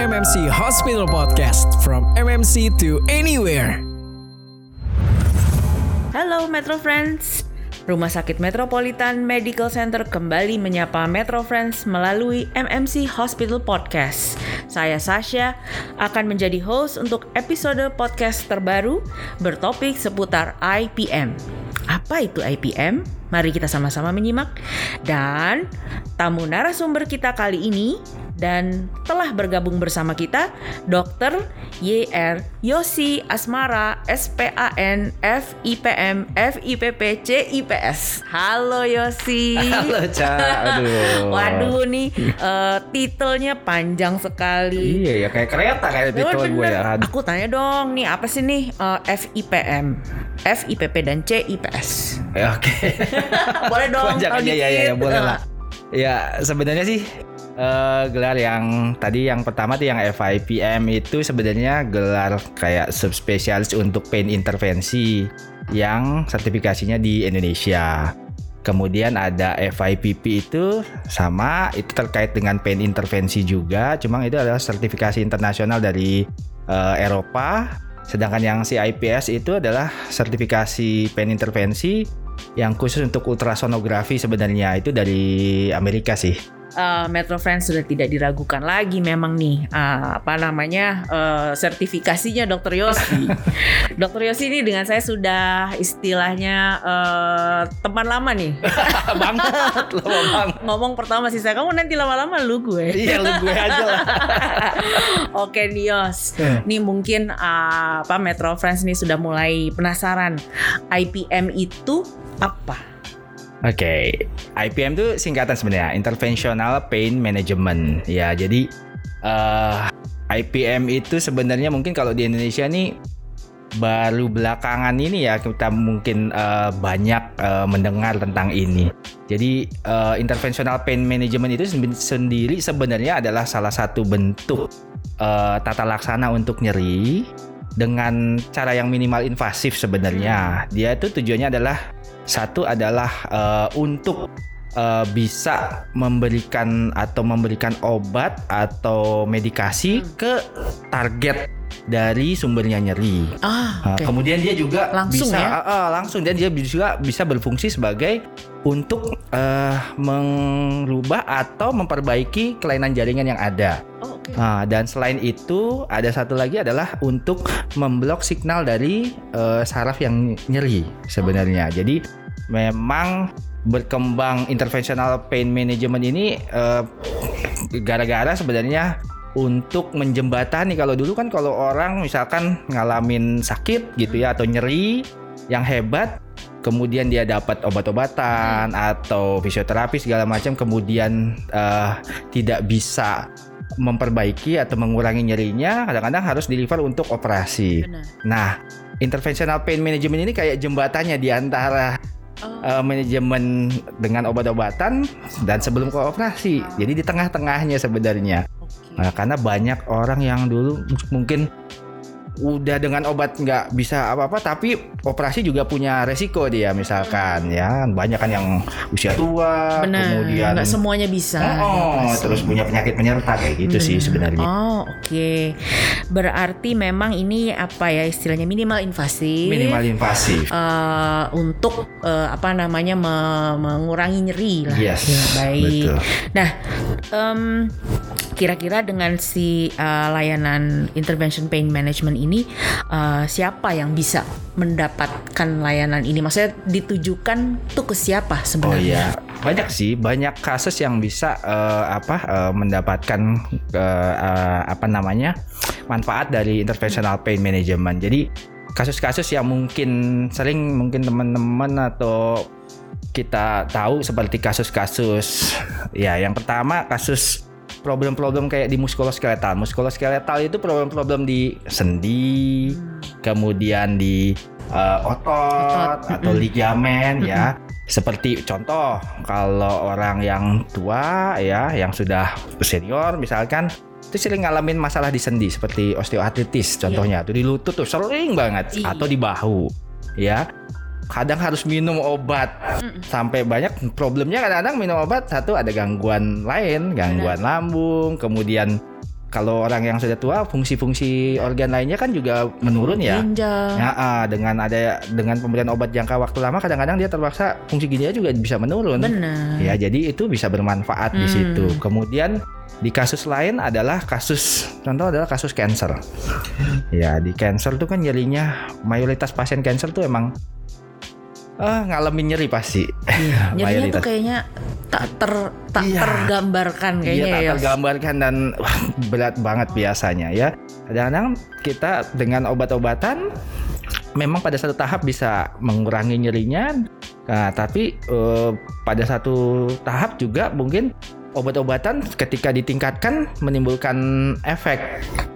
MMC Hospital Podcast from MMC to anywhere. Halo Metro Friends. Rumah Sakit Metropolitan Medical Center kembali menyapa Metro Friends melalui MMC Hospital Podcast. Saya Sasha akan menjadi host untuk episode podcast terbaru bertopik seputar IPM. Apa itu IPM? Mari kita sama-sama menyimak. Dan tamu narasumber kita kali ini dan telah bergabung bersama kita Dr. YR Yosi Asmara SPAN FIPM FIPP CIPS. Halo Yosi. Halo Ca, aduh. Waduh nih uh, titelnya panjang sekali. Iya ya kayak kereta kayak titel gue ya. Aku tanya dong nih apa sih nih uh, FIPM, FIPP dan CIPS? Ya, Oke. boleh dong. Panjang tahu aja ya, ya, ya dikit. boleh lah. Ya sebenarnya sih eh, gelar yang tadi yang pertama tuh yang FIPM itu sebenarnya gelar kayak subspesialis untuk pain intervensi yang sertifikasinya di Indonesia. Kemudian ada FIPP itu sama itu terkait dengan pain intervensi juga, cuma itu adalah sertifikasi internasional dari eh, Eropa. Sedangkan yang CIPS itu adalah sertifikasi pain intervensi yang khusus untuk ultrasonografi sebenarnya itu dari Amerika sih. Uh, Metro Friends sudah tidak diragukan lagi memang nih uh, apa namanya uh, sertifikasinya Dr. Yosi. Dr. Yosi ini dengan saya sudah istilahnya uh, teman lama nih. banget lo bang. Ngomong pertama sih saya kamu nanti lama-lama lu gue. Iya lu gue aja lah. Oke Nios, nih mungkin uh, apa Metro Friends nih sudah mulai penasaran IPM itu apa? Oke, IPM itu singkatan sebenarnya Interventional Pain Management. Ya, jadi eh, IPM itu sebenarnya mungkin kalau di Indonesia nih baru belakangan ini ya kita mungkin eh, banyak eh, mendengar tentang ini. Jadi eh, Interventional Pain Management itu sen- sendiri sebenarnya adalah salah satu bentuk eh, tata laksana untuk nyeri dengan cara yang minimal invasif sebenarnya. Dia itu tujuannya adalah satu adalah eh, untuk eh, bisa memberikan atau memberikan obat atau medikasi ke target dari sumbernya nyeri. Ah, Nah, oke. Kemudian dia juga Langsung bisa ya? ah, ah, langsung dan dia juga bisa berfungsi sebagai untuk eh, merubah atau memperbaiki kelainan jaringan yang ada. Oh, oke. Nah, dan selain itu ada satu lagi adalah untuk memblok signal dari eh, saraf yang nyeri sebenarnya. Jadi memang berkembang interventional pain management ini eh, gara-gara sebenarnya untuk menjembatani kalau dulu kan kalau orang misalkan ngalamin sakit gitu ya atau nyeri yang hebat kemudian dia dapat obat-obatan atau fisioterapi segala macam kemudian eh, tidak bisa memperbaiki atau mengurangi nyerinya kadang-kadang harus deliver untuk operasi. Benar. Nah, interventional pain management ini kayak jembatannya di antara Oh. eh, manajemen dengan obat-obatan dan sebelum ke operasi. Jadi di tengah-tengahnya sebenarnya. Oke. Nah, karena banyak orang yang dulu mungkin udah dengan obat nggak bisa apa-apa tapi operasi juga punya resiko dia misalkan ya banyak kan yang usia tua Benar. kemudian Nggak semuanya bisa. Oh, Nggak terus punya penyakit penyerta kayak gitu sih Benar. sebenarnya. Oh, oke. Berarti memang ini apa ya istilahnya minimal invasif. Minimal invasif. eh, untuk eh, apa namanya me- mengurangi nyeri lah. Yes, Ya, baik. betul. Nah, em, kira-kira dengan si eh, layanan intervention pain management ini eh, siapa yang bisa mendapatkan layanan ini? Maksudnya ditujukan tuh ke siapa Oh sebenarnya? iya, banyak sih, banyak kasus yang bisa eh, apa eh, mendapatkan eh, eh, apa namanya manfaat dari interventional pain management. Jadi kasus-kasus yang mungkin sering mungkin teman-teman atau kita tahu seperti kasus-kasus ya yang pertama kasus problem-problem kayak di muskuloskeletal. Muskuloskeletal itu problem-problem di sendi, kemudian di eh, otot, Otot, atau ligamen ya. Seperti contoh kalau orang yang tua ya, yang sudah senior misalkan itu sering ngalamin masalah di sendi seperti osteoartritis contohnya tuh di lutut tuh sering banget Iya. atau di bahu ya kadang harus minum obat sampai banyak problemnya kadang-kadang minum obat satu ada gangguan lain gangguan lambung kemudian kalau orang yang sudah tua fungsi-fungsi organ lainnya kan juga menurun ya. Ginjal. Ya, dengan ada dengan pemberian obat jangka waktu lama kadang-kadang dia terpaksa fungsi ginjalnya juga bisa menurun. Benar. Ya, jadi itu bisa bermanfaat di Hmm. situ. Kemudian di kasus lain adalah kasus contoh adalah kasus cancer. ya, di cancer tuh kan nyerinya mayoritas pasien cancer tuh emang ah ngalamin nyeri pasti. Nyerinya tuh kayaknya tak ter tak Iya. tergambarkan Iya kayaknya tak ya. Tergambarkan dan wah, berat banget biasanya ya. Kadang-kadang kita dengan obat-obatan memang pada satu tahap bisa mengurangi nyerinya. Nah, tapi eh, pada satu tahap juga mungkin obat-obatan ketika ditingkatkan menimbulkan efek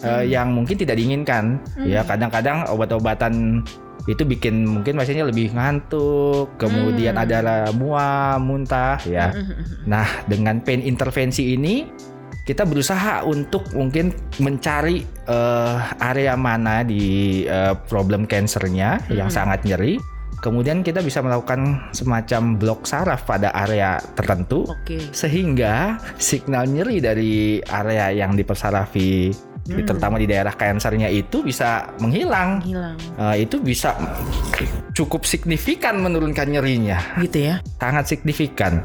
eh, yang mungkin tidak diinginkan. Ya kadang-kadang obat-obatan itu bikin mungkin pasiennya lebih ngantuk, kemudian Hmm. ada mual, muntah ya. Nah, dengan pain intervensi ini kita berusaha untuk mungkin mencari eh, area mana di eh, problem cancernya yang Hmm. sangat nyeri. Kemudian kita bisa melakukan semacam blok saraf pada area tertentu Oke. sehingga signal nyeri dari area yang dipersarafi di- Hmm. terutama di daerah kansernya itu bisa menghilang. Hilang. Eh, itu bisa cukup signifikan menurunkan nyerinya Gitu ya. sangat signifikan.